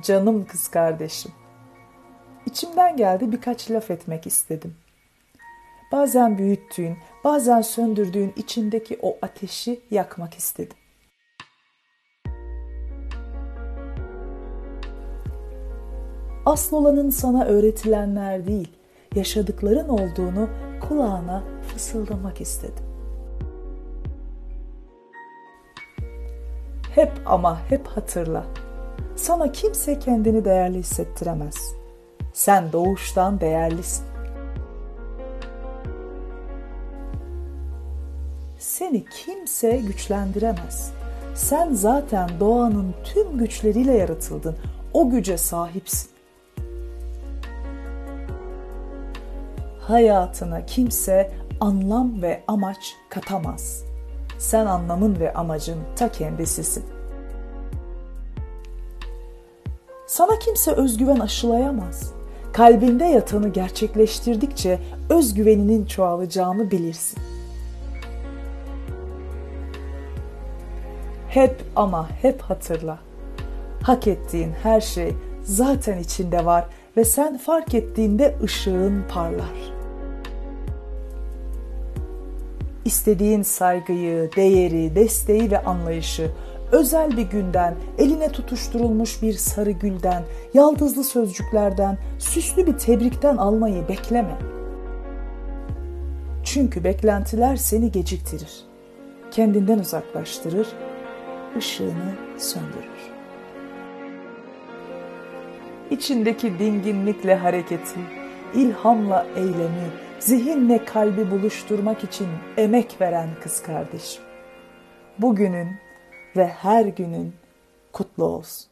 Canım kız kardeşim. İçimden geldi birkaç laf etmek istedim. Bazen büyüttüğün, bazen söndürdüğün içindeki o ateşi yakmak istedim. Asıl olanın sana öğretilenler değil, yaşadıkların olduğunu kulağına fısıldamak istedim. Hep ama hep hatırla. Sana kimse kendini değerli hissettiremez. Sen doğuştan değerlisin. Seni kimse güçlendiremez. Sen zaten doğanın tüm güçleriyle yaratıldın. O güce sahipsin. Hayatına kimse anlam ve amaç katamaz. Sen anlamın ve amacın ta kendisisin. Sana kimse özgüven aşılayamaz. Kalbinde yatanı gerçekleştirdikçe özgüveninin çoğalacağını bilirsin. Hep ama hep hatırla. Hak ettiğin her şey zaten içinde var ve sen fark ettiğinde ışığın parlar. İstediğin saygıyı, değeri, desteği ve anlayışı özel bir günden, eline tutuşturulmuş bir sarı gülden, yaldızlı sözcüklerden, süslü bir tebrikten almayı bekleme. Çünkü beklentiler seni geciktirir, kendinden uzaklaştırır, ışığını söndürür. İçindeki dinginlikle hareketi, ilhamla eylemi, zihinle kalbi buluşturmak için emek veren kız kardeşim. Bugünün ve her günün kutlu olsun.